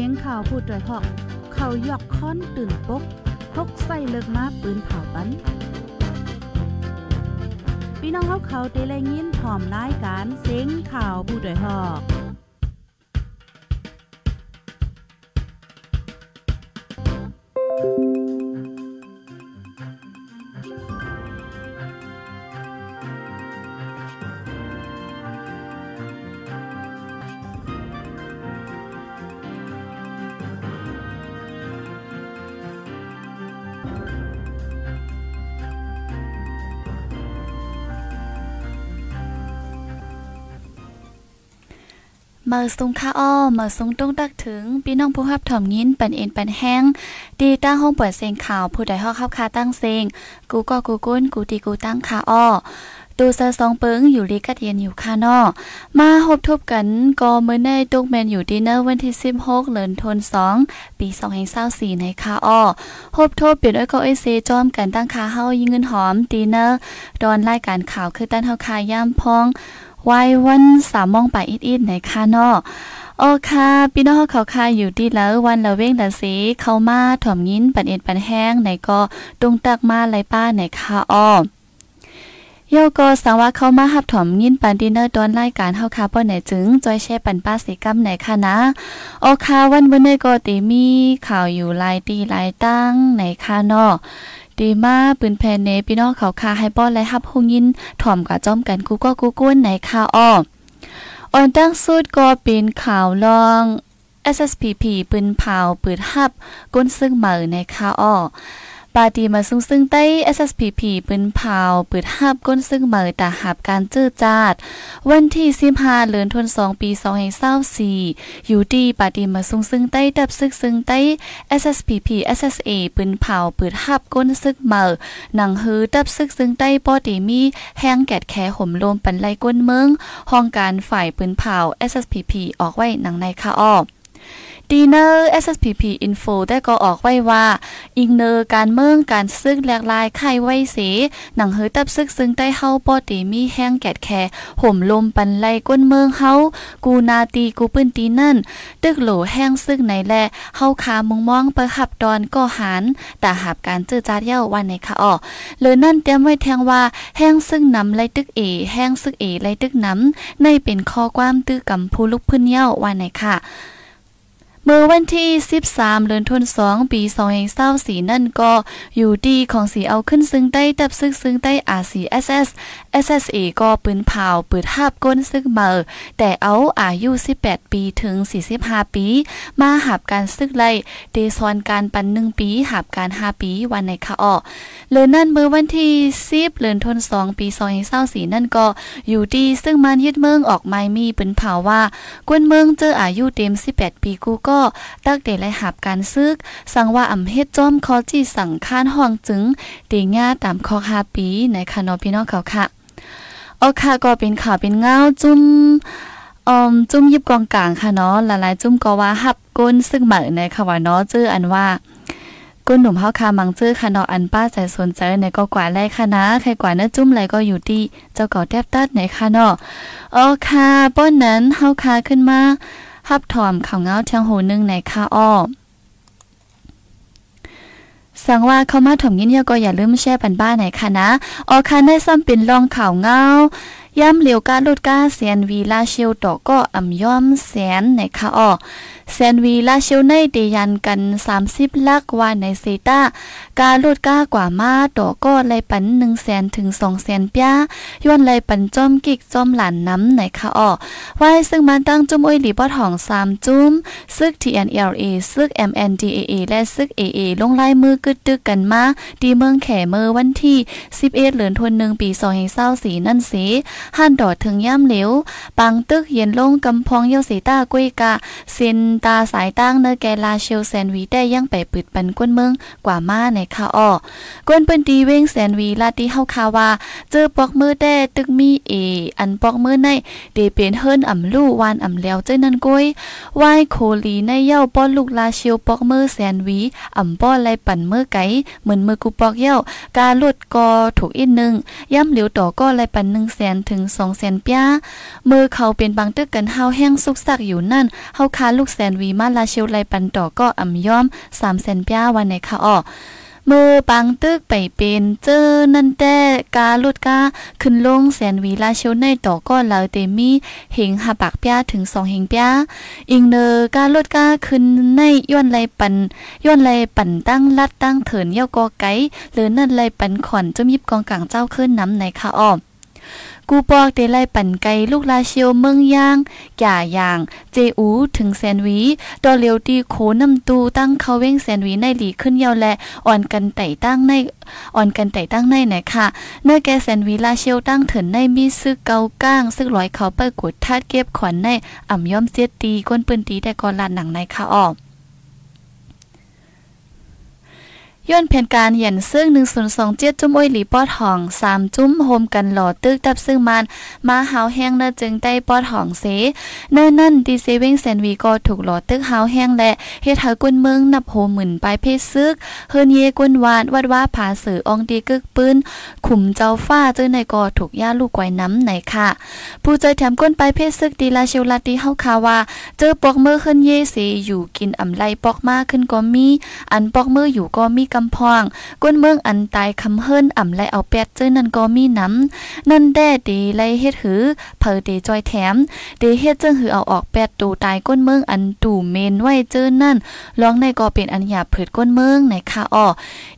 สียงข่าวพูดด้วยหอก เขายอกค้อนตื่นปกพกใส่เลิกมาปืนเผาปันพี่น้องเขาเขาได้แลยินพร้อมรายการเสียงข่าวผู้ด้วยหอก มื่อสุงค่าอ้อเมื่อสุงต้องตักถึงพี่น้องผู้รับถ่อมยินปันเอ็นปันแห้งดีตั้งห้องเปิดเสียงข่าวผู้ใดฮอกขับคาตั้งเสียงกูก็กูกุ้นกูตีกูตั้งค่าอ้อตูเซอร์สองเปิงอยู่ลีกัดเย็นอยู่ค่านอมาหบทบกันก็เมื่อในตุกแมนอยู่ดีเนอร์วันที่16เดือนธันวาคมปี2024ในค่าอ้อหบทบเปลี่ยนอ้อยก็ไอเซจอมกันตั้งค่าเฮายิงเงินหอมดีเนอร์ดอนรายการข่าวคือตั้นเฮาคาย่ามพอง วายวันสามมองไปอิดๆในค่านอโอค่ะพี่น้องเขาคาอยู่ดีแล้ววันละเว้งละสีเข้ามาถ่อมยิ้นปันเอ็นปันแห้งในก็ตุงตักมาไลป้าในค่าอ้อโยโกสังว่าเข้ามาหับถอมยินปันดินเนอร์ตอนรายการเฮาคาป้อไหนจึงจอยแช่ปันป้าสีกัมไหนค่ะนะ โอคาวันวันนี้ก็ติมีข่าวอยู่ลายตีลายตั้งในค่ะเนาะ ดีมาปืนแพนเนพี่น้องเขาคาให้ป้อนและฮับหงยินถ่อมกับจ้อมกันกูก็กูก้นในค่าอ้อออนตั้งสุดก็เป็นข่าวลอง SSPP ปืนเผาปืนฮับก้นซึ่งเหมือในค่าอ้อ ปาดีมาซึ่งซึ่งใต้ SSPP ปืนเผาปืดหับก้นซึ่งเหมือตาหับการจื้อจาด วันที่15เดือนธันวาคมปี2024อยู่ดีปาดีมาซึ่งซึ่งใต้ดับซึกซึ่งใต้ SSPP SSA ปืนเผาปืดหับก้นซึกเหมือหนังฮือดับซึกซึ่งใต้ปอดีมีแห้งแกดแคห่มลมปันไลก้นเมืองห้องการฝ่ายปืนเผา SSPP ออกไว้หนังในคาออ ดีเนอร์ SSPP Info ได้ก็ออกไว้ว่า อิงเนอร์การเมืองการซึกแหลกลายไข่ไว้เสหนังเฮตับซึกซึ่งได้เฮาปอตีมีแห้งแกดแคห่มลมปันไลก้นเมืองเฮากูนาตีกูปื้นตีนั่น ตึกโหลแห้งซึกไหนแลเฮาคามุงมองเปิหับดอนก็หันแต่หับการเจอจาดเย้าวันในค่ะอ้อเลยนั่นเตรียมไว้แทงว่าแห้งซึ่งนำไลตึกเอแห้งซึกเอไลตึกน้ำในเป็นข้อความตื้อกำผู้ลุกพื้นเย้าวันในค่ะ เมื่อวันที่ 13 เดือนธันวาคมปี2024นั่นก็อยู่ดีของสีเอาขึ้นซึ่งใต้ตับซึกซึ่งใต้ RCSS SSA ก็ปืนเผาปืดทาบก้นซึกเมอแต่เอาอายุ 18 ปีถึง 45 ปี มาหับการซึกไล่เดซอนการปันหนึ่งปีหับการ 5 ปีวันในคะออเลยนั่นเมื่อวันที่ 10 เดือนธันวาคมปี2024นั่นก็อยู่ดีซึ่งมันยึดเมืองออกไม่มีปืนเผาว่า กวนเมืองเจออายุเต็ม 18 ปีกูก็ตักเดไลหับการซึก สั่งว่าอำเฮ็ดจอมคอจีสังค้านห้องจึงเดง่าตามข้อหาปีในคานอพี่น้องเขาค่ะโอค่ะก็เป็นข่าวเป็นเงาจุ้มอมจุ้มยิบกองกลางค่ะเนาะหลายๆจุ้มก็ว่าหับก้นซึ่งเหมือในค่ะว่าเนาะจื้ออันว่าก้นหนุ่มเฮาคามังจื้อค่ะเนาะอันป้าใจสนใจในก็กว่าแรกค่ะนะใครกว่าเนื้อจุ้มไรก็อยู่ที่เจ้าก่อแทบตัดในค่ะเนาะโอค่ะป้อนนั้นเฮาคาขึ้นมา ฮับถอมข่าวเงาเทียงโหนึงในค่าอ้อสั่งว่าเข้ามาถมยินยก็อย่าลืมแชร์ปันบ้านไหนค่ะนะออคันได้ซ้ำเป็นรองข่าวเงาย่ำเหลียวการลดก้าเสียนวีลาเชียวต่อก็อ่ำย่อมแสนในค่ะอ้อ แซนวีลาเชียวในเดยันกัน 30 ลักว่าในเซตาการลดก้ากว่ามาต่อก็ไลปัน1แสนถึง2แสนป้าย้อนไลปันจอมกิกจอมหลานน้ำในค่ะออไว้ซึ่งมันตั้งจุ้มอ้อยหลีปอทอง3จุ้มซึก TNLA ซึก MNDAA และซึก AA ลงลายมือกึดตึกกันมาดีเมืองแขเมื่อวันที่ 11เดือนธันวาคมปี2024นั่นสิหันดอดถึงย่ำเหลวปังตึกเย็นลงกำพองเยาสีตากุ้ยกะเซนตาสายตั้งเนแกลาเชลแซนวีได้ยังไปปิดปันก้นเมืองกว่ามาในคาอ้อกวนเปิ้นตีเว้งแซนวีลาตีเฮาคาว่าเจอปอกมือแด้ตึกมีเออันปอกมือในเดเป็นเฮิรนอ่ำลู่วานอ่ำแล้วเจ้นั่นก้อยวายโคลีในเย้าป้อนลูกลาเชลปอกมือแซนวีอ่ำป้อนไลปั่นมือไก่เหมือนมือกูปอกเย้าการลดกอถูกอีกนึงย่ำเหลียวต่อก็ไลปั่น1แสนถึง2แสนป้ามือเขาเป็นบางตึกกันเฮาแห้งสุกสักอยู่นั่นเฮาคาลูกแสนนวีมาลาชิวไลปันต่อก็อ่ำย่อม3แสนป้าวันในค่ะอ้อมือปังตึกไปเป็นเจอนั่นแต่กาลุดกาขึ้นลงแสนวีลาเชียวในต่อก็เลาเตมีเหงหาปากป้าถึงสองเหงป้าอิงเนอกาลุดกาขึ้นในย้อนไรปันย้อนไรปันตั้งลัดตั้งเถินเย่ากอไก่หรือนั่นไรปันขอนจมยิบกองกลางเจ้าขึ้นน้ำในค่ะอ้อม กูปอกเตไลปั่นไกลูกลาเชียวเมืองย่างก่าย่าง เจอูถึงแซนวีดอเลียวตีโขนำตูตั้งเขาเว้งแซนวีในหลีขึ้นเยาวและอ่อนกันไต่ตั้งในอ่อนกันไต่ตั้งในไหนค่ะเนื้อแกแซนวีลาเชียวตั้งเถินในมีซึกเกาก้างซึกลอยเขาเปิดกดทาดเก็บขวัญในอ่ำย่อมเสียตีก้นปืนตีแต่ก่อนลานหนังในค่ะออก ย้อนแผนการเหียนซึ่ง1027จุ้มอ้อยหลีปอดห้อง3จุ้มโฮมกันหล่อตึกตับซึ่งมันมาหาวแห้งเนจึงได้ปอดห้องเสเนินนั่นดีเซเว่งแซนวีก็ถูกหล่อตึกหาวแห้งและเฮ็ดให้กุนเมืองนับโหหมื่นปลายเพศซึกเฮิรนเยกุนวานวัดว่าผาสือองดีกึกปืนขุมเจ้าฟ้าเจอในก็ถูกย่าลูกไกวน้ำไหนค่ะ ผู้ใจแถมก้นปลายเพศซึกดีลาชิวลาตีเฮาคาว่า เจอปอกมือขึ้นเยสีอยู่กินอำไลปอกมากขึ้นก็มี อันปอกมืออยู่ก็มีกำพอง ก้นเมืองอันตายคำเฮิรนอ่ำไลเอาแปดเจอนั่นก็มีน้ำนั่นแด่ดีไลเฮ็ดหือเผอเดจอยแถมเดเฮ็ดจึงหือเอาออกแปดตูตายก้นเมืองอันตู่เมนไว้เจอนั่นร้องในก็เป็นอันหยาเผิดก้นเมืองในค่ะอ้อ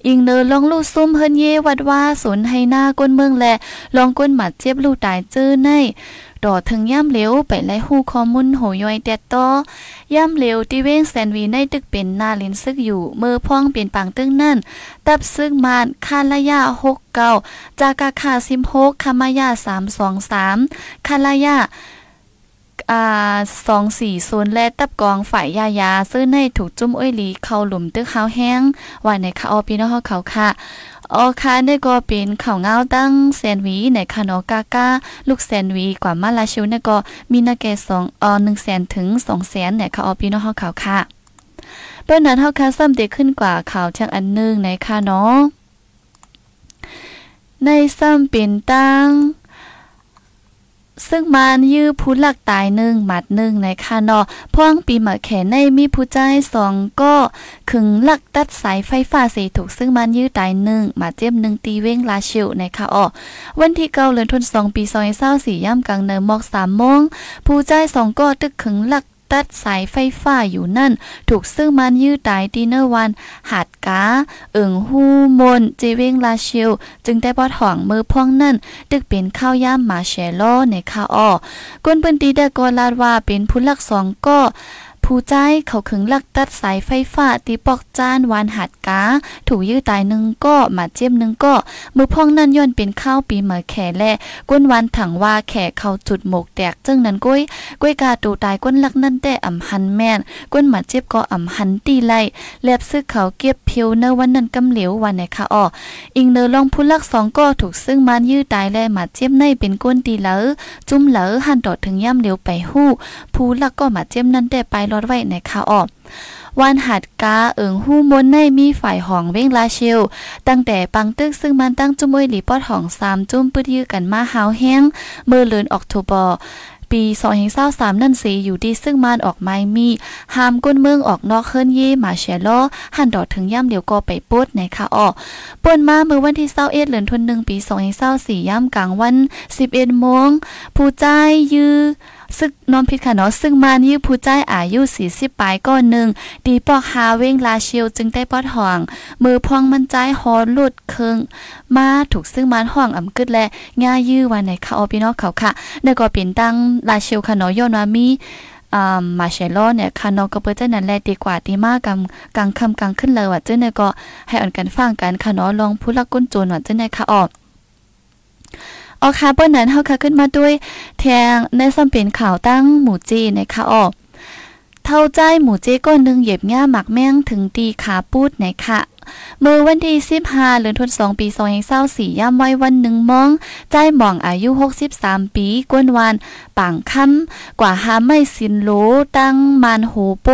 อิงเนอลองลู่ซุ่มเฮิรนเยวัดว่าสนให้หน้าก้นเมืองแลลองก้นหมัดเจ็บลู่ตายเจอใน ดอถึงย่ำเหลวไปไล่ฮู้ข้อมูลโหย่อยแดดต่อย่ำเหลวที่เว้งแซนวีในตึกเป็นหน้าลินซึกอยู่เมื่อพ่องเปลี่ยนปังตึ้งนั่น ตับซึกมานคาลายาหกเก้าจากาคาซิมโฮกคามายาสามสองสามคาลายาอ่าสองสี่ศูนย์และตับกองฝ่ายยายา ซื้อในถูกจุ้มอ้อยหลี เข้าหลุมตึกข้าแห้งว่าในคาออปีนอเขาค่ะ ออคาได้ก็เป็นข่าวเงาตั้งแซนวีในคานอกากาลูกแซนวีกว่ามาลาชิวเนี่ก็มีนาเกสองออหนึ่งแสนถึงสองแสนเนี่ยค่ะออปีนอเขาวค่ะเปิ้นนั้นเฮาคาซ้ำเด็กขึ้นกว่าข่าวเชียงอันนึงในค่ะเนาะในซ้ำเป็นตั้ง ซึ่งมันยื้อผู้หลักตายหนึ่งหมัดหนึ่งในคานอพ่องปีหมาแขนในมีผู้ใจสองก็ขึงหลักตัดสายไฟฟ้าสีถูกซึ่งมันยื้อตายหนึ่งหมาเจ็บหนึ่งตีเว้งลาชิวในคาออวันที่เก้าเดือนธันวาคมปีซอยเศร้าสี่ย่ำกลางเนินมอกสามโมงผู้ใจสองก็ตึกขึงหลัก ตัดสายไฟฟ้าอยู่นั่น ถูกซึ่งมันยื้อตายดีเนอร์วัน หาดกา เอิงฮูมนเจเวงลาชิว จึงได้บอดห่องมือพ่องนั่น ตึกเป็นข้าวย่ามมาแชโลในข้าอ้อก้นปืนตีได้กอลาดว่าเป็นผู้ลักสองก็ ผู้ใจเขาขึงลักตัดสายไฟฟ้าตีปอกจานวานหัดกา ถูกยื้อตายหนึ่งก็มาเจียมหนึ่งก็ มือพ่องนั่นย่นเป็นข้าวปีเหมือแข่และก้นวันถังว่าแข่เขาจุดหมกแตกจึงนั้นก้อยก้อยกาตูตายก้นลักนั่นแต่อ่ำหันแม่นก้นมาเจ็บก็อ่ำหันตีไล่แลบซึกเขาเก็บเพียวเนวันนั้นกำเหลววันไหนคะอ้ออิงเนอลองผู้ลักสองก็ถูกซึ่งมันยื้อตายและมาเจ็บในเป็นก้นตีเหลอจุ่มเหลอหันดอดถึงย่ำเหลวไปหู้ผู้ลักก็มาเจ็บนั่นแต่ไปรอดไว้ในคาวออกวันหัดกาเอิงหู้มนในมีฝ่ายห้องเว้งลาเชียวตั้งแต่ปังตึกซึ่งมันตั้งจุ้มวยหลีปอดห้องสามจุ้มปืดยื้อกันมาหาวแห้งเมื่อเลือนออกโทบอปี2023นั่นสีอยู่ดีซึ่งมานออกไม้มีหามก้นเมืองออกนอกเฮิรนเย่มาแชลอหันดอดถึงย่ำเดียวก็ไปปดในค่ะออกป่นมาเมื่อวันที่21เดือนธันวาคมปี2024ย่ำกลางวัน 11โมงผู้ใจยื้อ ซึกนอมพิษค่ะเนาะซึ่งมานี่ผู้ใจอายุ40ปลายก้อนหนึ่งดีปอกหาเว้งลาเชียวจึงได้ปอดห่อง มือพองมันใจฮอลุดเคิงมาถูกซึ่งมันห่องอ่ำกึดและง่ายยื้อวันในคาออพี่น้องเขาค่ะแล้วก็เป็นตั้งลาเชียวค่ะเนาะย้อนว่ามีอ่ามาเชลโลเนี่ยคานอก็เปิดเจ้านั้นแลดีกว่าตีมากกำกลางคำกลางขึ้นเลยว่าเจ้าเนี่ยก็ให้อ่อนกันฟังกันค่ะเนาะลองผู้ลักก้นโจรว่าเจ้าเนี่ยค่ะออก ออค่ะเปิ้นนั้นเฮาค่ะขึ้นมาด้วยแทงในซ้ำเป็นข่าวตั้งหมู่จีนะคะออกเท่าใจหมู่เจก้นหนึ่งเหยียบง่าหมักแม่งถึงตีขาปูดไหนค่ะ เมื่อวันที่15เดือนธันวาคมปี2024ย่ำไว้วันหนึ่งมอง ใจหม่องอายุ 63 ปีกวนวานปังคำกว่าหาไม่สินโลตั้งมานโหโป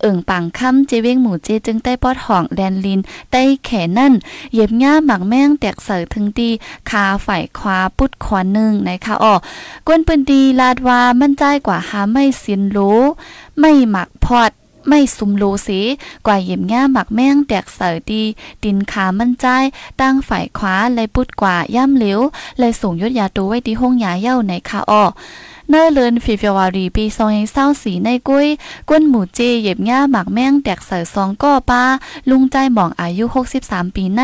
เอิ่งปังคำเจเวงหมู่เจจึงได้ปอดห่องแดนลินได้แขนนั่นเย็บง่าหมักแม่งแตกเสือถึงตีคาฝ่ายขวาปุดขวานึงนะคะอ๋อกวนปืนดีลาดว่ามั่นใจกว่าหาไม่สินโลไม่หมักพอด ไม่ซุมโลสีกว่าเยี่ยมง่าหมักแม่งแตกเสอดี ดินขามันใจ ตั้งฝ่ายขวาเลยปุดกว่าย่ำเหลวเลยส่งยศยาตัวไว้ที่ห้องยาเย่าในคาอ้อ นอเลินฟีเฟวารีปีซองยังเศร้าสีในกุ้ยก้นหมูเจเย็บง่าหมักแม่งแตกเสอซองก็ป้า ลุงใจหมองอายุ 63 ปีใน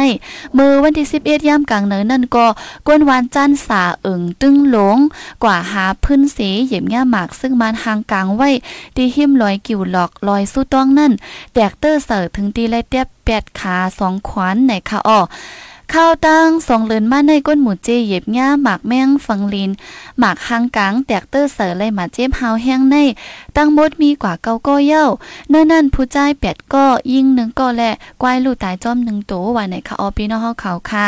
มือวันที่ 11ย่ำกลางเนินนั่นก็ก้นวานจันสาเอิงตึ้งหลง กว่าหาพื้นสีเย็บง่าหมักซึ่งมันหางกลางไว้ดีหิมลอยกิ่วหลอกลอยสู้ต้องนั่นแตกเตอร์เสอถึงตีและเตียบแปดขาสองขวานในขาอ้อ ข้าวตั้งสองเลินมาในก้นหมูเจเย็บง่าหมากแมงฝังลิน หมากหางกลางแตกเตอร์เสอเลยมาเจ็บเฮาแห้งใน ตั้งมดมีกว่าเก้าก็เย้าเนื่อนั่นผู้ใจแปดก็ยิงหนึ่งก็แหละกวายลูกตายจอมหนึ่งตัวว่าในค่ะออปีนอเฮาเขาค่ะ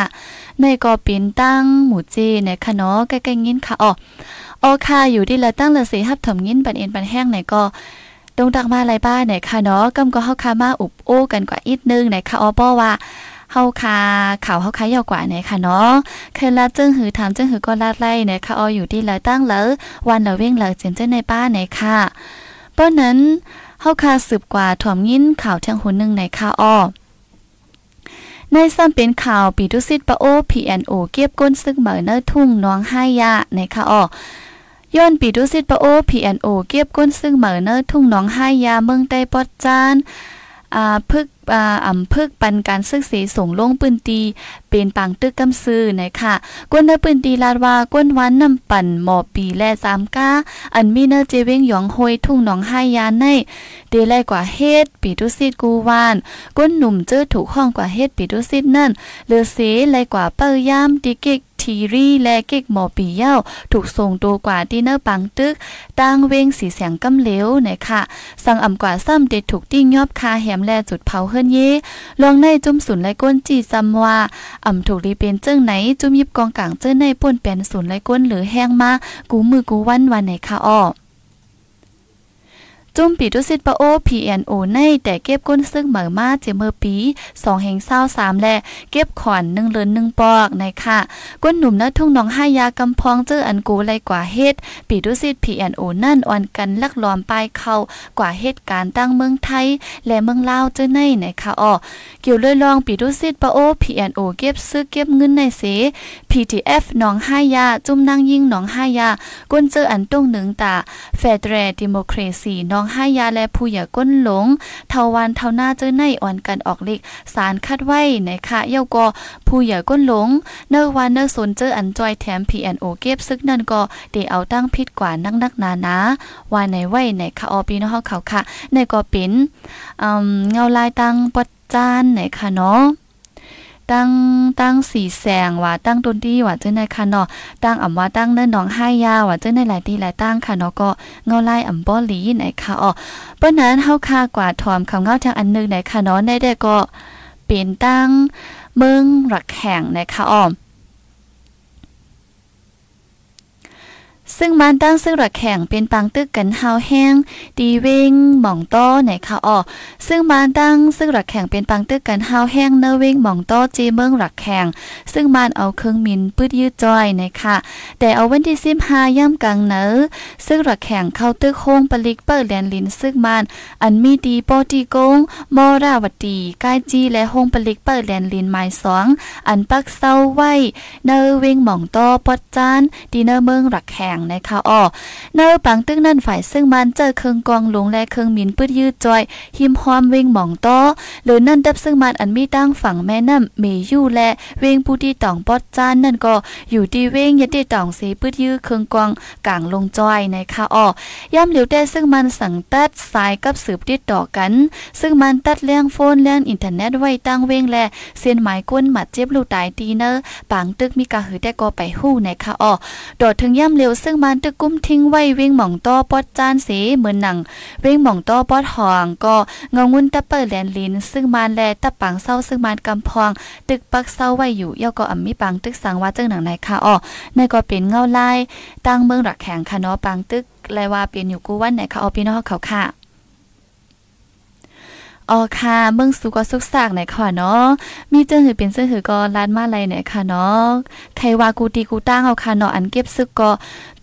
ในก็เป็นตั้งหมูเจในคะเนาะใกล้ๆยินค่ะอ๋อออค่ะอยู่ที่ละตั้งละสีฮับถมยินปันเอ็นปันแห้งไหนก็ดงดักมาไรบ้านไหนค่ะเนาะกำก็เฮาคามาอุบโอ้กันกว่าอีกนึงไหนค่ะอ๋อป้อว่า เฮาคาข่าวเฮาคายาวกว่าไหนค่ะเนาะเคยลาจึงหือถามจึงหือก็ลาดไล่ไหนค่ะอออยู่ที่ละตั้งแล้ววันละเว้งเละเจนเจ้ในป้าไหนค่ะป้อนนั้นเฮาคาสืบกว่าถ่อมยินข่าวทางหุนหนึ่งไหนค่ะอ้อในซ้ำเป็นข่าวปีดุสิตปะโอ PNO เก็บก้นซึกเหมือเนทุ่งน้องห้ยาในค่ะอ้อย้อนปีดุสิตปะโอ PNO เก็บก้นซึ่งเหมือเนอทุ่งน้องห้ยาเมืองใต้ปอดจานอ่าพึก อ่าอ่ำพึกปันการซึกสีส่งลงปืนตีเป็นปังตึกกำซื้อนะคะกวนเนอปืนตีลาดว่ากวนวันนำปั่นหมอปีและสามก้า อันมีเนอเจเวงหยองโฮยทุ่งหนองห้ายานในเดไลกว่าเฮ็ดปีดุสิตกูวานก้นหนุ่มเจอถูกห้องกว่าเฮ็ดปีดุสิตนั่นเลือเสไลกว่าเปิ้ยามดิกิกทีรีและเก็กหมอปีเย้าถูกส่งตัวกว่าที่เนอร์ปังตึกตั้งเวงสีแสงกำเหลวนะคะสั่งอ่ำกว่าซ้ำเด็ดถูกติ้งยอบคาแหมแลจุดเผาเฮิรนเย่ลองในจุ่มศูนย์ไรก้นจีซำว่าอ่ำถูกรีเป็นเจ้งไหนจุ่มยิบกองกลางเจ้าในป่นเป็นศูนไรก้นหรือแห้งมากูมือกูวันวันไหนคะอ้อ จุ่มปีดุสิตปะโอ PNO ในแต่เก็บก้นซึ่งเหมือมาเจเมื่อปี2แห่งเศร้าสามและเก็บขอนหนึ่งเลินหนึ่งปอกในค่ะก้นหนุ่มนะทุ่งน้องห้ายากำพองเจออันกูไรกว่าเฮ็ดปีดุสิต PNO นั่นอ่อนกันลักล้อมปลายเข้ากว่าเหตุการณ์ตั้งเมืองไทย และเมืองลาวเจอในในค่ะอ้อเกี่ยวเลยลองปีดุสิตปะโอ PNO เก็บซื้อเก็บเงินในเส PTF น้องห้ายาจุ่มนางยิ่งน้องห้ายาก้นเจออันตรงหนึ่งตา Federal Democracy น้องให้ยาและผู้อย่าก้นหลง เทาวันเทาหน้าเจอในอ่อนกันออกลิกสารคัดไว้ในค่ะเย้าก็ผู้อย่าก้นหลง เนอวันเนอสนเจออันจอยแถม PNO เก็บซึกนั่นก็เดเอาตั้งพิษกว่านักนักนานาว่าในไว้ในค่ะออปีนองเขาค่ะ ในก็เป็นเงาลายตังปัดจานในค่ะเนาะ ตั้งตั้งสีแสงว่าตั้งต้นที่ว่าเจ้าในค่ะเนาะตั้งอ่ำว่าตั้งเนิ่นน้องห้ายาว่าเจ้าในหลายที่หลายตั้งค่ะเนาะก็เงาไล่อ่ำบ่หลีไหนค่ะอ๋อเพราะนั้นเฮาค่ากว่าถอมคำเงาทางอันนึงไหนค่ะเนาะได้ได้ก็เป็นตั้งเมืองรักแข่งนะคะอ๋อ ซึ่งมันตั้งซึ่งระแข่งเป็นปังตึกกันเฮาแห้งดีเวงหม่องต้อไหนค่ะอ๋อซึ่งมันตั้งซึ่งระแข่งเป็นปังตึกกันเฮาแห้งเนเวงหม่องต้อจีเมืองระแข่งซึ่งมันเอาเครื่องมินปืดยืดจอยนคะแต่เอาวันที่15ย่ำกลางเนอซึ่งระแข่งเข้าตึกโฮงปลิกเปิดแลนลินซึ่งมันอันมีดีปอตีกงมอราวตีกล้จีและโฮงปลิกเปิดแลนลินไม้สองอันปักเศร้าไว้เนเวงหม่องต้อปอดจานดีเนเมืองระแข่งนะคะอ้อเนอปังตึกนั่นฝ่ายซึ่งมันเจอเครื่องกองหลงและเครื่องมินปืดยืดจอย หิมหอมเวงหม่องโตหรือนั่นดับซึ่งมันอันมีตั้งฝั่งแม่น้ำเมยู่และเวงผู้ที่ตองปอดจานนั่นก็อยู่ที่เวงยัดที่ตองสีปืดยืดเครื่องกองกลางลงจอยนะคะอ้อย่ำเหลียวแต่ซึ่งมันสั่งตัดสายกับสืบติดต่อกัน ซึ่งมันตัดเลี้ยงโฟนเลี้ยงอินเทอร์เน็ตไว้ตั้งเวงและเส้นหมายก้นหมัดเจ็บลูกตายตีเนอร์ปังตึกมีกะหือแต่ก็ไปหู้นะคะอ้อโดดถึงย่ำเหลียวซึ่งมันตึกกุ้มทิ้งไว้เว้งหม่องต้อปอดจานเสเหมือนหนังเว้งหม่องต้อปอดหองก็เงางุนตะเปิดแลนลิน ซึ่งมานแลตะปังเศร้าซึ่งมานกำพอง ตึกปักเศร้าไว้อยู่ย่อก็อ่ำมีปังตึกสังว่าเจ้าหนังไหนค่ะอ้อในก็เป็นเงาลายตั้งเมืองหลักแข็งค่ะเนาะปังตึกแลว่าเป็นอยู่กูวันไหนค่ะเอาพี่น้องเขาค่ะ อ๋อค่ะเมืองสุก็สุกสากไหนค่ะเนาะมีเจ้าหือเป็นเจ้าหือก็ลานมาอะไรไหนค่ะเนาะใครว่ากูตีกูตั้งเอาค่ะเนาะอันเก็บซึกก็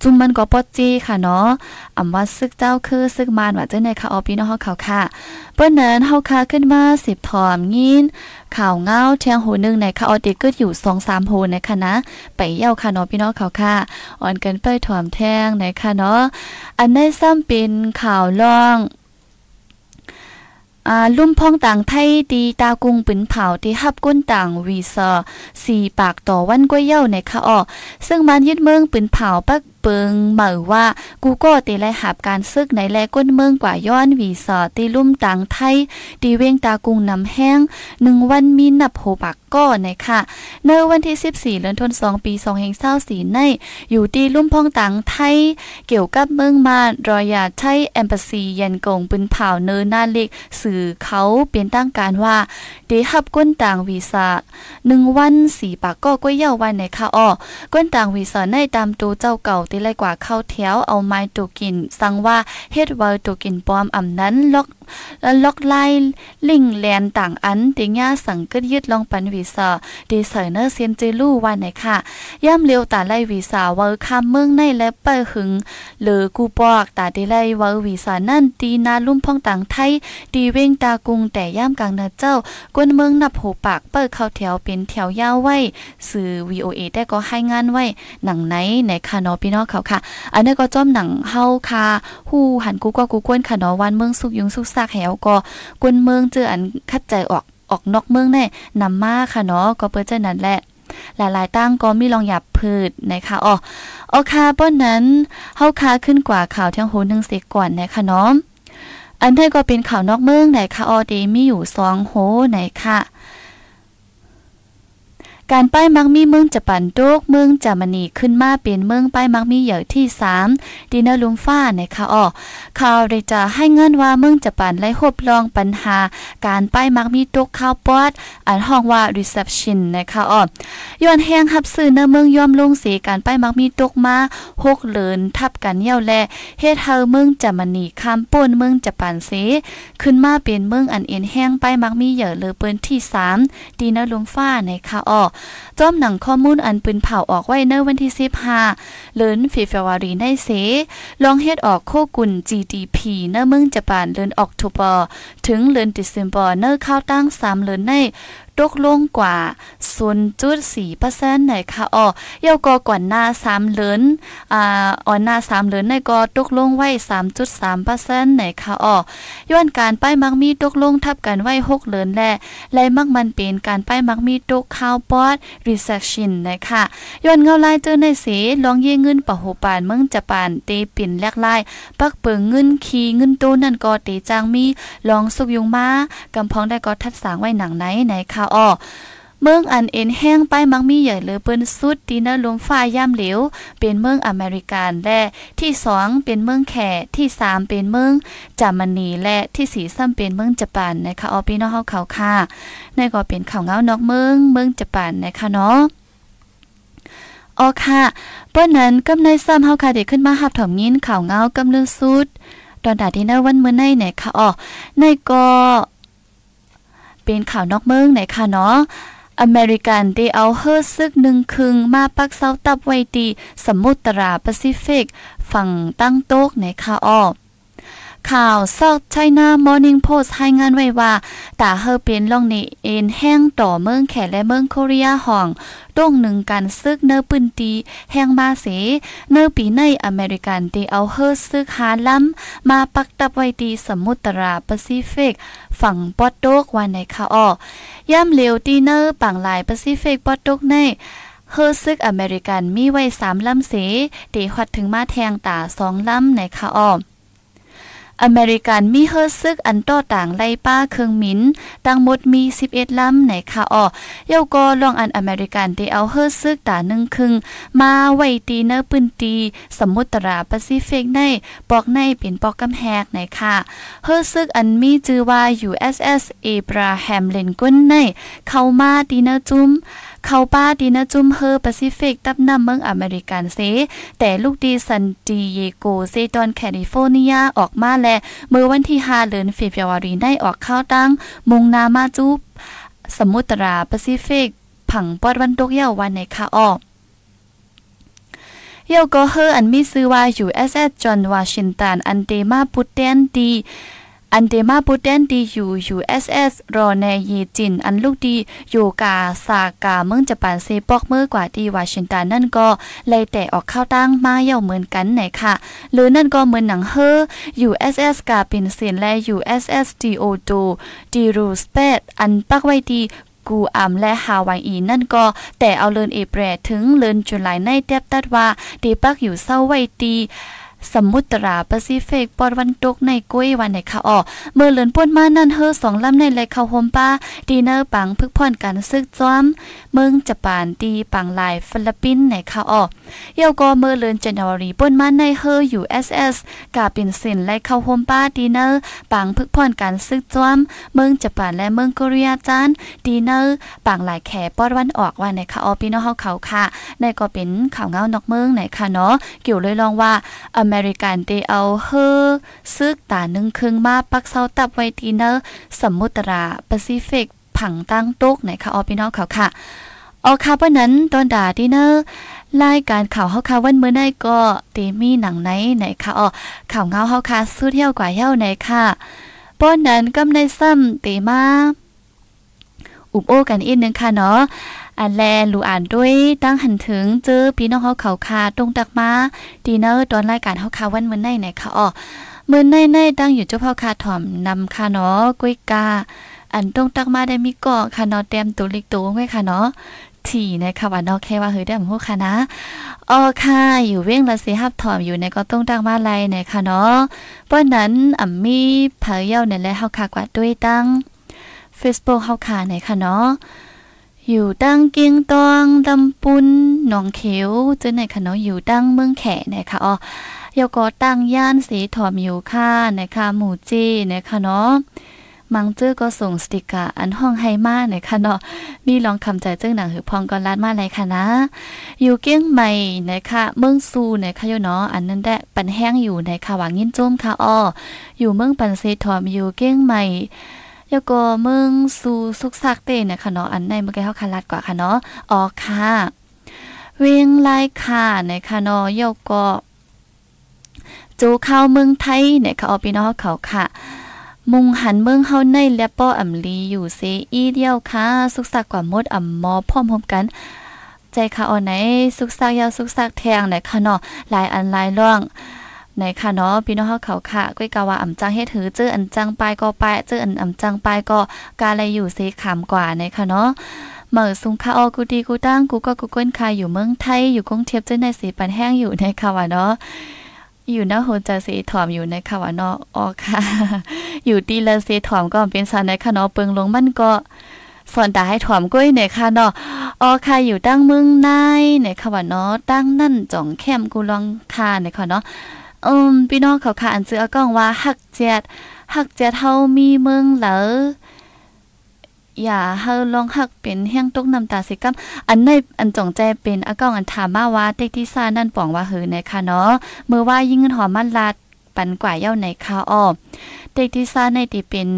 จุ่มมันก็ปอจี้ค่ะเนาะอำว่าซึกเจ้าคือซึกมานว่าเจ้าไหนค่ะออพี่น้องเฮาเขาค่ะเปิ้นนั้นเฮาค่ะขึ้นมา10ถอมยินข่าวเงาเทียงหูนึงในค่ะออติกึดอยู่2-3โหในค่ะนะไปเย้าค่ะเนาะพี่น้องเขาค่ะอ่อนกันไปถอมแทงในค่ะเนาะอันในซ้ำเป็นข่าวล่อง อ่าลุ่มพ่องต่างไทยดีตากุงปืนเผาที่ฮับก้นต่างวีซอสี่ปากต่อวันก้วยเย่าในคะออซึ่งมันยึดเมืองปืนเผาปัก เปิงเหมือว่ากูก็ตีไลหับการซึกในแลก้นเมืองกว่าย้อนวีซอตีลุ่มต่างไทยตีเวงตากุงน้ำแห้งหนึ่งวันมีนับโหปากก้อในค่ะในอวันที่ 14เดือนธันวาคมปี2แห่งเศร้าสีใน อยู่ที่ลุ่มพ่องต่างไทย เกี่ยวกับเมืองมารอยาไทยแอมบาซียันกงปืนเผาเนินนาเล็กสื่อเขาเปลี่ยนตั้งการว่าเดฮับก้นต่างวีซ่าหนึ่งวันสี่ปากก็ก้วยเย่าวันในค่ะอ้อก้นต่างวีซ่าในตามตัวเจ้าเก่าที่ไรกว่าเข้าแถวเอาไม้ตุกิน สั่งว่าเฮ็ดว่าตัวกินปลอมอำนั้นล็อก แล็อกไล่ลิงแลนต่างอันติญ่าสังกึดยึดลองปันวีซ่าดีเซอร์เนอร์เซียนเจลู่วันไหนค่ะ ย่ำเร็วตาไล่วีซาเวอร์คำเมืองในและเปิหึงหรือกูปอกตาดีไล่เวอร์วีซ่านั่นตีนาลุ่มพ่องต่างไทย ดีเว้งตากุงแต่ย่ำกลางนาเจ้ากวนเมืองนับหูปากเปิดเข้าแถวเป็นแถวยาวไว้สื่อ VOA ได้ก็ให้งานไว้หนังไหนในคานอพี่น้องเขาค่ะ อันนี้ก็จอมหนังเฮาคาฮู้หันกูก็กูกวนคานอวันเมืองสุกยุงสุกซากแหวก็กุนเมืองเจออันคัดใจออกออกนอกเมืองแน่นำมาค่ะเนาะก็เปิ้นเจ้านั้นแหละหลายๆตั้งก็มีลองหยับพืชนะคะอ๋อโอคาป้อนนั้นเฮาคาขึ้นกว่าข่าวทั้งโหนึงเสียก่อนนะคะเนาะอันนี้ก็เป็นข่าวนอกเมืองไหนคะออดีมีอยู่สองโหไหนค่ะ การป้ายมักมีเมืองจะปั่นโตกเมืองจามนีขึ้นมาเป็นเมืองป้ายมักมีใหญ่ที่ 3 ดินาลุมฟ้านะคะอ๋อข่าวได้จะให้เงินว่าเมืองจะปั่นไล่หบลองปัญหา การป้ายมักมีตกข้าวปอดอันห้องว่า reception นะคะอ๋อย้อนแห้งหับซื้อเนเมืองยอมลงสีการป้ายมักมีตกมาหกเลินทับกันเย่าแลเฮ็ดเฮาเมืองจามนีคำป่นเมืองจะปั่นเสขึ้นมาเป็นเมืองอันเอ็นแห้งป้ายมักมีใหญ่เลยเปิ้นที่ 3ดินาลุมฟ้านะคะอ๋อจอมหนังข้อมูลอันปืนเผาออกไว้เนวันที่15เลือนฟีฟวารีในเสลองเฮ็ดออกโคกุล GDP เนเมืองจะปานเลือนออกตุบอถึงเลือนดิเซมบอร์เนเข้าตั้ง3เลือนใน ตกลงกว่า 0.4%ในค่ะอ๋อยาวก็ก่อนหน้า3เดือนอ่าอ่อนหน้า3เดือนในก็ตกลงไว้ 3.3%ในค่ะอ๋อย้อนการป้ายมักมีตกลงทับกันไว้6เดือนแลและมักมันเป็นการป้ายมักมีตกข้าวปอด recession นะคะย้อนเงาลายเจอในเสลองเยเงินปะโหปานเมืองจะปานเตปิ่นแลกลายปักเปิงเงินคีเงินโตนั่นก็เตจางมีลองสุกยุงมากำพองได้ก็ทัดสางไว้หนังไหนไหนค่ะอ้อเมืองอันเอ็นแห้งป้ายมักมีใหญ่เลยเปิ้นสุดดีนะลมฟ้าย่ำเหลว เป็นเมืองอเมริกันและที่สองเป็นเมืองแขที่สามเป็นเมืองจามนีและที่สี่ซ้ำเป็นเมืองญี่ปุ่นนะคะออพี่น้องเฮาเขาค่ะในก็เป็นข่าวเงานอกเมืองเมืองญี่ปุ่นนะคะเนาะอ๋อค่ะเปิ้นนั้นกำในซ้ำเฮาค่ะได้ขึ้นมาหับถอมยินข่าวเงากำเลือสุดตอนดาที่นวันเมื่อในเนี่ยค่ะอ๋อในก็ เป็นข่าวนอกเมืองไหนค่ะเนาะอเมริกันได้เอาเฮอซึกหนึ่งคึงมาปักเซาตับไว้ดีสมุทราแปซิฟิก ฝั่งตั้งโต๊กในค่ะอ้อ ข่าวซอกไชน่ามอร์นิ่งโพสต์ให้งานไว้ว่าตาเฮอเป็นล่องในเอ็นแห้งต่อเมืองแขและเมืองโคเรียห้องต้งหนึ่งการซึกเนอปืนตีแห้งมาเส เนอปีในอเมริกันได้เอาเฮอซึกหาล้ำมาปักตับไว้ดีสมุทราแปซิฟิก ฝั่งปอดโตกวันในค่ะอ้อย่ำเหลวตีเนอร์ปังหลายแปซิฟิกปอดโตกในเฮอซึกอเมริกันมีไว้สามลำเสเดฮอดถึงมาแทงตาสองลำในค่ะอ้อ อเมริกันมีเฮอซึกอันต่อต่างไล่ป้าเครื่องมินตั้งหมดมี 11 ลำในคาอ้อเยาก็ลองอันอเมริกันได้เอาเฮอซึกตาหนึ่งครึ่งมาไว้ตีเนอปืนตี สมุทราแปซิฟิกในปอกในเป็นปอกกำแหกในค่ะเฮอซึกอันมีชื่อว่า USS Abraham Lincoln ในเข้ามาตีเนอจุ้มเข้าป้าดีนะจุมเฮอแปซิฟิกตับนำเมืองอเมริกันเซแต่ลูกดีซันดิเยโกเซตอนแคลิฟอร์เนียออกมาและเมื่อวันที่5เดือนเฟบรุรีได้ออกข้าวตั้ง มุงนามาจูสมุทราแปซิฟิก ผังปอดวันตกเย้าวันในคาออกเยาก็เฮออันมีซื้อว่า USS จอห์นวาชิงตันอันเดมาปุตเตนดี อันเดมาพุเตนดีอยู่ USS รอแนยีจินอันลูกดีอยู่กาซากาเมืองจะปานเซปอกเมื่อกว่าที่วอชิงตันนั่นก็เลยแต่ออกเข้าตั้งมาเย่าเหมือนกันไหนค่ะ หรือนั่นก็เหมือนหนังเฮอ USS กาปินเซียนและ USS DO2 ดีรูสเปดอันปักไว้ดีกูอัมและฮาวายอีนั่นก็ แต่เอาเลินเอเปรถึงเลินจุลายในเต็บตัดว่าดีปักอยู่เศร้าไว้ตี สมุทราแปซิฟิกปอดวันตกในกุ้ยวันในค่ะอ๋อเมื่อเลือนป่นมานั่นเฮอสองลำในเลยเข้าโฮมป้าดีเนอร์ปังพึกพ่อนกันซึกจ้อม เมืองญี่ปุ่นตีปังลายฟิลิปปินส์ในค่ะอ๋อเยาก็เมื่อเลือนจันวารีป่นมาในเฮออยู่เอสเอสกาปินสินแลเข้าโฮมป้าดีเนอร์ปังพึกพ่อนกันซึกจ้อม เมืองญี่ปุ่นและเมืองเกาหลีจานดีเนอร์ปังลายแขปอดวันออกวันในค่ะอ๋อพี่น้องเฮาเขาค่ะในก็เป็นข่าวเงานอกเมืองในค่ะเนาะเกี่ยวเลยลองว่าอเมมริกันเตเอาเฮอซึกตาหนึ่งครึ่งมาปักเซาตับไว้ทีเนอร์สมุทราแปซิฟิกผังตั้งโตุกไหนคะออพี่น้องเขาค่ะออค่ะเพราะนั้นตอนด่าทีเนอร์รายการข่าวเฮาค่ะวันเมื่อได้ก็ตีมีหนังไหนไหนค่ะอ๋อข่าวเงาเฮาค่ะสู้เที่ยวกว่าเที่ยวไหนค่ะป้อนนั้นกำในซ้ำตีมาอุบโอกันอีกนึงค่ะเนาะ อันแลลูอ่านด้วยตั้งหันถึงเจอพี่น้องเฮาเขาคาตรงตักมาดีเนอร์ตอนรายการเฮาคาวันมื้อในไหนค่ะอ๋อมื้อในในตั้งอยู่เจ้าพ่อคาถ่อมนำค่ะเนาะกุ้ยกา อันตรงตักมาได้มีก่อค่ะเนาะเต็มตัวเล็กตัวไว้ค่ะเนาะที่นะคะว่านาะแค่ว่าเฮ้ยได้ฮู้ค่ะนะอ๋อค่ะ อยู่เว้งละสิฮับถ่อมอยู่ในก็ต้องตักมาไลในค่ะเนาะเพราะนั้นอ่ำมีเผยเย้าในและเฮาคากว่าด้วยตั้ง Facebook เฮาคาในค่ะเนาะ อยู่ตั้งเกียงตองลำปุนหนองเขียวเจอในคะเนาะอยู่ตั้งเมืองแขนะคะอ๋อยก็ตั้งย่านสีถอมอยู่ค่ะนะคะหมู่จีนะคะเนาะมังเจอก็ส่งสติกาอันห้องไฮมานะคะเนาะ มีลองคำใจเจ้าหนังหือพองก่อนลาดมาเลยค่ะนะ อยู่เกี้ยงใหม่นะคะเมืองซูนะคะโยเนาะ อันนั้นแดะปันแห้งอยู่ในค่ะวางยินจุ้มค่ะอ้ออยู่เมืองปันเซถอมอยู่เกี้ยงใหม่ ยก็เมืองสู่สุกซักเต้นะคะเนาะอันในเมื่อกี้เฮาคาลัดกว่าค่ะเนาะอ๋อค่ะเวียงไลค่ะนะคะเนาะยก็จูเข้าเมืองไทยนะคะเอาพี่น้องเขาค่ะมุงหันเมืองเฮาในและป้ออำลีอยู่เซอีเดียวค่ะ สุกซักกว่ามดอำมอพร้อมๆกัน ใจค่ะเอาไหนสุกซักยาวสุกซักแทงนะคะเนาะหลายอันหลายร่อง ในค่ะเนาะพี่น้องเฮาเขาค่ะก้อยกาว่าอ่ำจังเฮ็ดถือเจออันจังปายก็ปายเจออันอ่ำจังปายก็กาอะไรอยู่เซขามกว่าในค่ะเนาะเมื่อสุงคาออกูดีกูตั้งกูก็กูก้นคาอยู่เมืองไทยอยู่กรุงเทพเจ้าในสีปันแห้งอยู่ในค่ะว่าเนาะอยู่นะโหจะสีถอมอยู่ในค่ะว่าเนาะออค่ะ อยู่ดีละสีถอมก็เป็นสารในค่ะเนาะเปิงลงมันก็สอนตาให้ถอมก้ยเนี่ยค่ะเนาะออค่ะอยู่ตั้งเมืองนายเนี่ยค่ะว่าเนาะตั้งนั่นจ่องแคมกูลองคาเนี่ยค่ะเนาะ อืมพี่น้องเขาค่ะอันซื้ออากองว่าหักเจ็ดหักเจ็ดเฮามีเมืองเหลออย่าเฮาลองหักเป็นแห้งตกน้ำตาสิกัมอันในอันจงใจเป็นอากองอันถามมาว่าเต็กที่ซ่านั่นป่องว่าหือในค่ะเนาะเมื่อว่ายิ่งเงินหอมมันลาด ปันกว่าเย้าในคาอ้อเด็กที่ซ่าในตีเป็น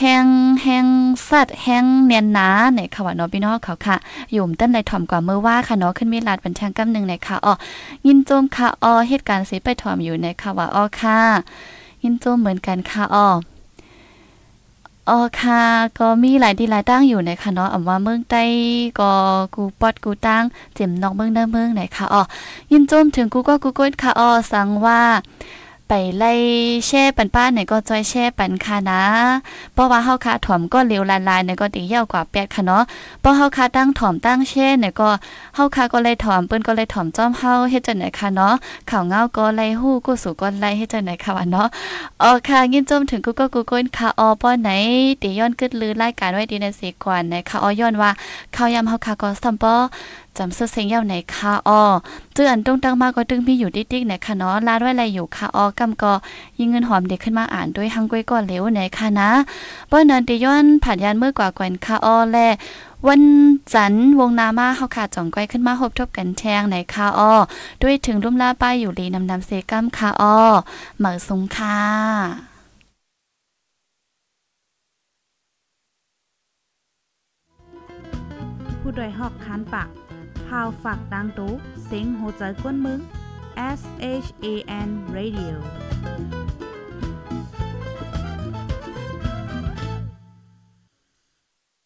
แห้งแห้งสัตว์แห้งเนียนหนาในค่ะว่าเนาะพี่น้องเขาค่ะอยู่มต้นในถ่อมกว่าเมื่อว่าค่ะเนาะขึ้นมีลาดบันทางกำนึงในค่ะอ้อยินโจมค่ะอ้อเหตุการณ์สิไปถ่อมอยู่ในค่ะว่าอ้อค่ะยินโจมเหมือนกันค่ะอ้อออค่ะก็มีหลายที่หลายตั้งอยู่นะคะเนาะอำว่าเมืองใต้ก็กูปอดกูตั้งเจ็มนอกเมืองเด้อเมืองไหนค่ะอ๋อยินโจมถึงกูก็กูก้นค่ะอ๋อสั่งว่า ไปไล่แช่ปันป้าเนี่ยก็จอยแช่ปันค่ะนะเพราะว่าเฮาคาถ่อมก็เร็วลายๆเนี่ยก็ตีเยาวกว่าแปดค่ะเนาะเพราะเฮาคาตั้งถ่อมตั้งแช่เนี่ยก็เฮาคาก็เลยถ่อมเปิ้นก็เลยถ่อมจ้อมเฮาเฮ็ดจังไหนค่ะเนาะข่าวเงาก็ไล่ฮู้กูสู่ก็ไล่เฮ็ดจังไหนค่ะว่าเนาะอ๋อค่ะยินจมถึงกูก็กูก้นค่ะอ๋อป้อไหนตีย้อนกึดลือรายการไว้ดีในสีก่อนนะคะอ๋อย้อนว่าข่าวยำเฮาคาก็ซัมปอ จำเสื้อเซงเย่าไหนคาออเจื้ออันตรงตั้งมากก็ตึงพี่อยู่ติ๊กๆนคะเนาะลาดไว้อะไรอยู่คาออกำก็ยิงเงินหอมเด็กขึ้นมาอ่านด้วยหังกวยก่อนเร็วไหนคะนะปิ้นนันติย้อนผ่านยานเมื่อกว่าแกวนคาอ้อแลวันจันทร์วงนามาเฮาขาดจ่องก้อยขึ้นมาหบทบกันแทงไหนคาออด้วยถึงรุ่มล่าป้ายอยู่ลีนำนำเซกัมคาออเหมือสงค่ะผู้โดยหอกคานปาก พาวฝากดังตู้เซ็งโหใจกวนมึง S H A N Radio